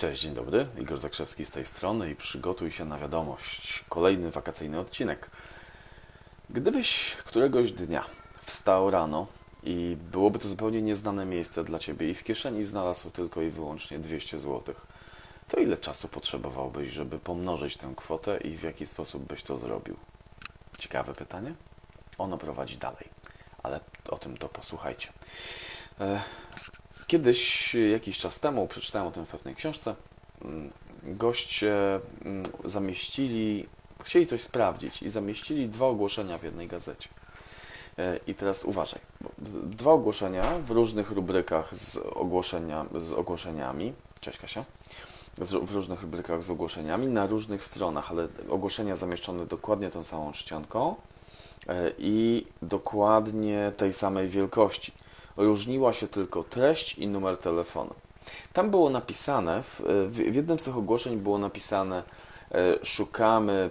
Cześć, dzień dobry. Igor Zakrzewski z tej strony i przygotuj się na wiadomość. Kolejny wakacyjny odcinek. Gdybyś któregoś dnia wstał rano i byłoby to zupełnie nieznane miejsce dla Ciebie i w kieszeni znalazł tylko i wyłącznie 200 zł, to ile czasu potrzebowałbyś, żeby pomnożyć tę kwotę i w jaki sposób byś to zrobił? Ciekawe pytanie? Ono prowadzi dalej, ale o tym to posłuchajcie. Kiedyś, jakiś czas temu, przeczytałem o tym w pewnej książce, mm, goście mm, zamieścili, chcieli coś sprawdzić i zamieścili dwa ogłoszenia w jednej gazecie. E, I teraz uważaj. Dwa ogłoszenia w różnych rubrykach z, ogłoszenia, z ogłoszeniami. Cześć Kasia. W różnych rubrykach z ogłoszeniami na różnych stronach, ale ogłoszenia zamieszczone dokładnie tą samą czcionką e, i dokładnie tej samej wielkości różniła się tylko treść i numer telefonu. Tam było napisane, w, w jednym z tych ogłoszeń było napisane, e, szukamy,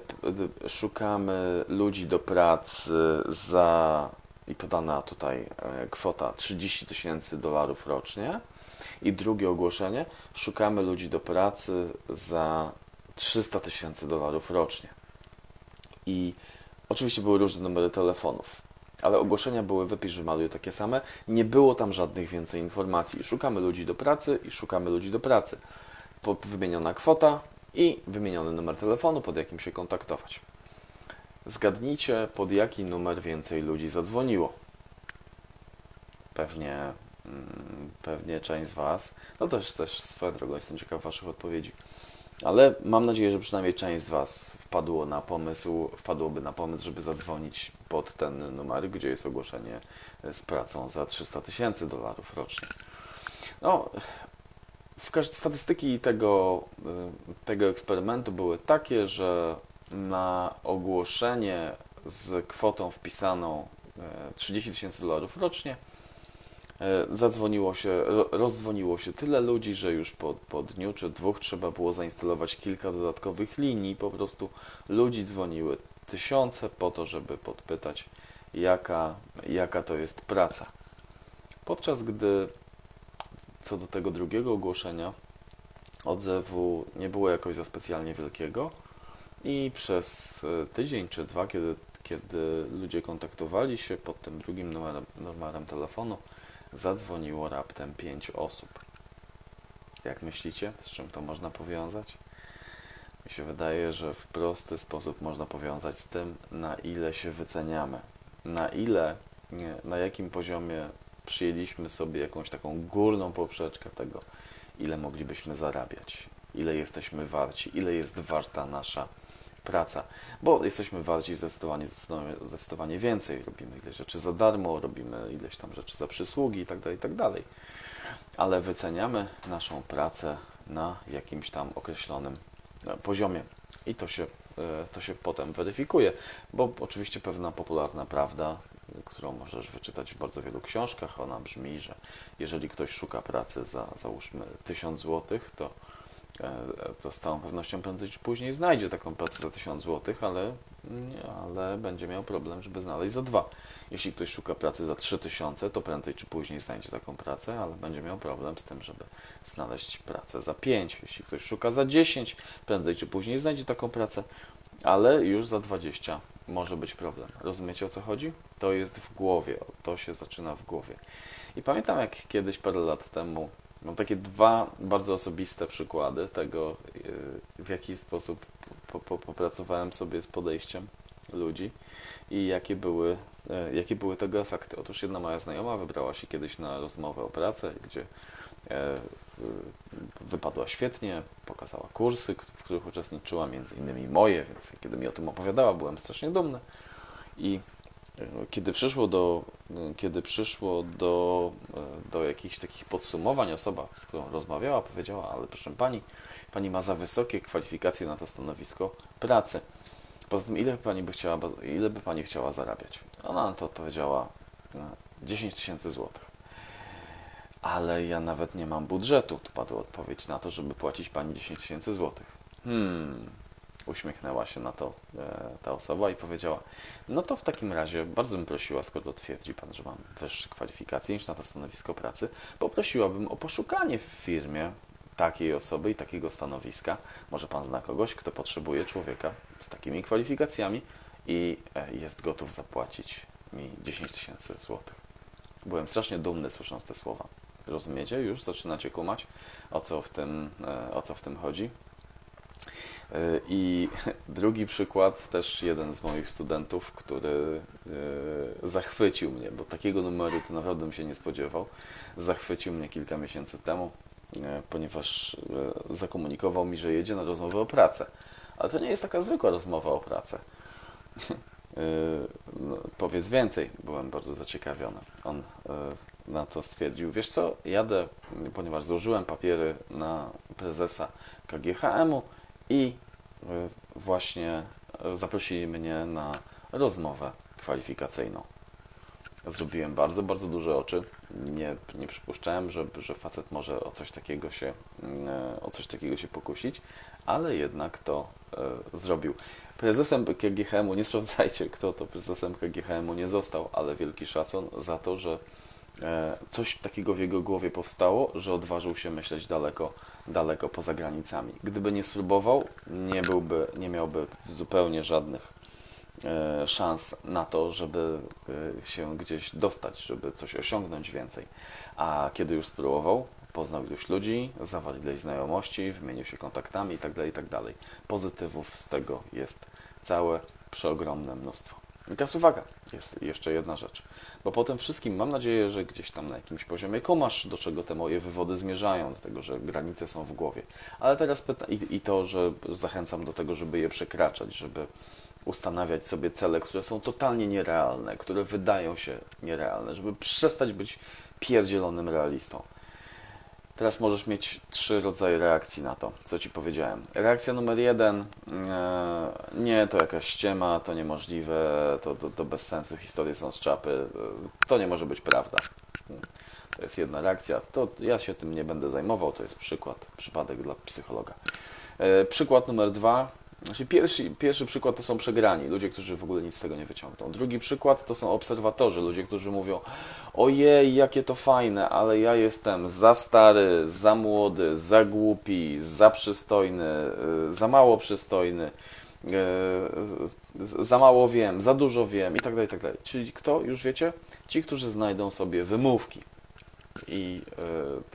szukamy ludzi do pracy za, i podana tutaj e, kwota 30 tysięcy dolarów rocznie. I drugie ogłoszenie, szukamy ludzi do pracy za 300 tysięcy dolarów rocznie. I oczywiście były różne numery telefonów ale ogłoszenia były wypisz, wymaluj takie same. Nie było tam żadnych więcej informacji. Szukamy ludzi do pracy i szukamy ludzi do pracy. Wymieniona kwota i wymieniony numer telefonu, pod jakim się kontaktować. Zgadnijcie, pod jaki numer więcej ludzi zadzwoniło. Pewnie, mm, pewnie część z Was. No też, też swoją drogą jestem ciekaw Waszych odpowiedzi. Ale mam nadzieję, że przynajmniej część z Was wpadło na pomysł, wpadłoby na pomysł, żeby zadzwonić pod ten numer, gdzie jest ogłoszenie z pracą za 300 tysięcy dolarów rocznie. No, statystyki tego, y, tego eksperymentu były takie, że na ogłoszenie z kwotą wpisaną 30 y, tysięcy dolarów rocznie E, zadzwoniło się, rozdzwoniło się tyle ludzi, że już po, po dniu czy dwóch trzeba było zainstalować kilka dodatkowych linii. Po prostu ludzi dzwoniły tysiące po to, żeby podpytać, jaka, jaka to jest praca. Podczas gdy co do tego drugiego ogłoszenia odzewu nie było jakoś za specjalnie wielkiego i przez e, tydzień czy dwa, kiedy, kiedy ludzie kontaktowali się pod tym drugim numerem, numerem telefonu, zadzwoniło raptem pięć osób. Jak myślicie, z czym to można powiązać? Mi się wydaje, że w prosty sposób można powiązać z tym, na ile się wyceniamy, na ile, na jakim poziomie przyjęliśmy sobie jakąś taką górną poprzeczkę tego, ile moglibyśmy zarabiać, ile jesteśmy warci, ile jest warta nasza praca, bo jesteśmy bardziej zdecydowanie, zdecydowanie, więcej. Robimy ileś rzeczy za darmo, robimy ileś tam rzeczy za przysługi itd., tak itd. Tak Ale wyceniamy naszą pracę na jakimś tam określonym e, poziomie i to się, e, to się potem weryfikuje, bo oczywiście pewna popularna prawda, którą możesz wyczytać w bardzo wielu książkach, ona brzmi, że jeżeli ktoś szuka pracy za załóżmy 1000 zł, to to z całą pewnością prędzej czy później znajdzie taką pracę za 1000 zł, ale, ale będzie miał problem, żeby znaleźć za dwa. Jeśli ktoś szuka pracy za 3000, to prędzej czy później znajdzie taką pracę, ale będzie miał problem z tym, żeby znaleźć pracę za 5. Jeśli ktoś szuka za 10, prędzej czy później znajdzie taką pracę, ale już za 20 może być problem. Rozumiecie o co chodzi? To jest w głowie, to się zaczyna w głowie. I pamiętam jak kiedyś parę lat temu Mam takie dwa bardzo osobiste przykłady tego, y, w jaki sposób po, po, popracowałem sobie z podejściem ludzi i jakie były, y, jakie były tego efekty. Otóż jedna moja znajoma wybrała się kiedyś na rozmowę o pracę, gdzie y, wypadła świetnie, pokazała kursy, w których uczestniczyła, między innymi moje, więc kiedy mi o tym opowiadała, byłem strasznie dumny. I kiedy przyszło do, kiedy przyszło do, do jakichś takich podsumowań, osoba, z którą rozmawiała, powiedziała, ale proszę Pani, Pani ma za wysokie kwalifikacje na to stanowisko pracy. Poza tym, ile Pani, by chciała, ile by pani chciała zarabiać? Ona na to odpowiedziała 10 tysięcy złotych. Ale ja nawet nie mam budżetu, tu padła odpowiedź na to, żeby płacić Pani 10 tysięcy złotych. Hmm, uśmiechnęła się na to e, ta osoba i powiedziała, no to w takim razie bardzo bym prosiła, skoro twierdzi Pan, że mam wyższe kwalifikacje niż na to stanowisko pracy, poprosiłabym o poszukanie w firmie takiej osoby i takiego stanowiska. Może Pan zna kogoś, kto potrzebuje człowieka z takimi kwalifikacjami i e, jest gotów zapłacić mi 10 tysięcy złotych. Byłem strasznie dumny słysząc te słowa. Rozumiecie? Już zaczynacie kumać, o co w tym, e, o co w tym chodzi. E, I drugi przykład, też jeden z moich studentów, który e, zachwycił mnie, bo takiego numeru to naprawdę bym się nie spodziewał. Zachwycił mnie kilka miesięcy temu, ponieważ zakomunikował mi, że jedzie na rozmowę o pracę. Ale to nie jest taka zwykła rozmowa o pracę. No, powiedz więcej, byłem bardzo zaciekawiony. On na to stwierdził, wiesz co, jadę, ponieważ złożyłem papiery na prezesa KGHM-u i e, właśnie e, zaprosili mnie na rozmowę kwalifikacyjną. Zrobiłem bardzo, bardzo duże oczy. Nie, nie przypuszczałem, że, że facet może o coś takiego się, e, o coś takiego się pokusić, ale jednak to e, zrobił. Prezesem KGHM-u, nie sprawdzajcie, kto to prezesem KGHM-u nie został, ale wielki szacun za to, że coś takiego w jego głowie powstało, że odważył się myśleć daleko, daleko poza granicami. Gdyby nie spróbował, nie, byłby, nie miałby zupełnie żadnych e, szans na to, żeby e, się gdzieś dostać, żeby coś osiągnąć więcej. A kiedy już spróbował, poznał iluś ludzi, zawarł ileś znajomości, wymienił się kontaktami itd., tak itd. Tak Pozytywów z tego jest całe, przeogromne mnóstwo. I teraz uwaga, jest jeszcze jedna rzecz. Bo po tym wszystkim mam nadzieję, że gdzieś tam na jakimś poziomie kumasz, do czego te moje wywody zmierzają, do tego, że granice są w głowie. Ale teraz pyta i, i to, że zachęcam do tego, żeby je przekraczać, żeby ustanawiać sobie cele, które są totalnie nierealne, które wydają się nierealne, żeby przestać być pierdzielonym realistą. Teraz możesz mieć trzy rodzaje reakcji na to, co Ci powiedziałem. Reakcja numer jeden, e, nie, to jakaś ściema, to niemożliwe, to, to, to bez sensu, historie są z czapy, e, to nie może być prawda. To jest jedna reakcja, to ja się tym nie będę zajmował, to jest przykład, przypadek dla psychologa. E, przykład numer dwa, znaczy pierwszy, pierwszy przykład to są przegrani, ludzie, którzy w ogóle nic z tego nie wyciągną. Drugi przykład to są obserwatorzy, ludzie, którzy mówią ojej, jakie to fajne, ale ja jestem za stary, za młody, za głupi, za przystojny, y, za mało przystojny, y, za mało wiem, za dużo wiem i tak dalej, tak dalej. Czyli kto, już wiecie? Ci, którzy znajdą sobie wymówki i e,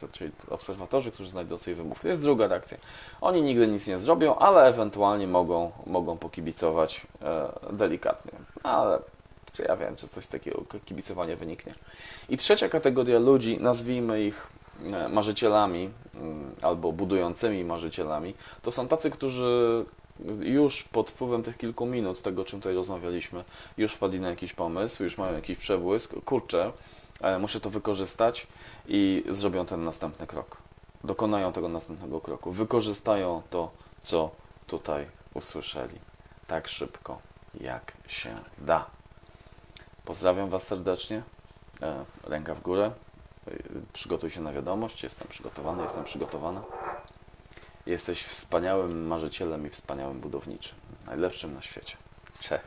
to, czyli obserwatorzy, którzy znajdą sobie wymówkę. To jest druga reakcja. Oni nigdy nic nie zrobią, ale ewentualnie mogą, mogą pokibicować e, delikatnie. Ale czy ja wiem, czy coś takiego kibicowania wyniknie. I trzecia kategoria ludzi, nazwijmy ich e, marzycielami mm, albo budującymi marzycielami, to są tacy, którzy już pod wpływem tych kilku minut, tego czym tutaj rozmawialiśmy, już wpadli na jakiś pomysł, już mają jakiś przebłysk. Kurczę, muszę to wykorzystać i zrobią ten następny krok. Dokonają tego następnego kroku. Wykorzystają to, co tutaj usłyszeli. Tak szybko, jak się da. Pozdrawiam Was serdecznie. E, ręka w górę. E, przygotuj się na wiadomość. Jestem przygotowany, jestem przygotowana. Jesteś wspaniałym marzycielem i wspaniałym budowniczym. Najlepszym na świecie. Cześć.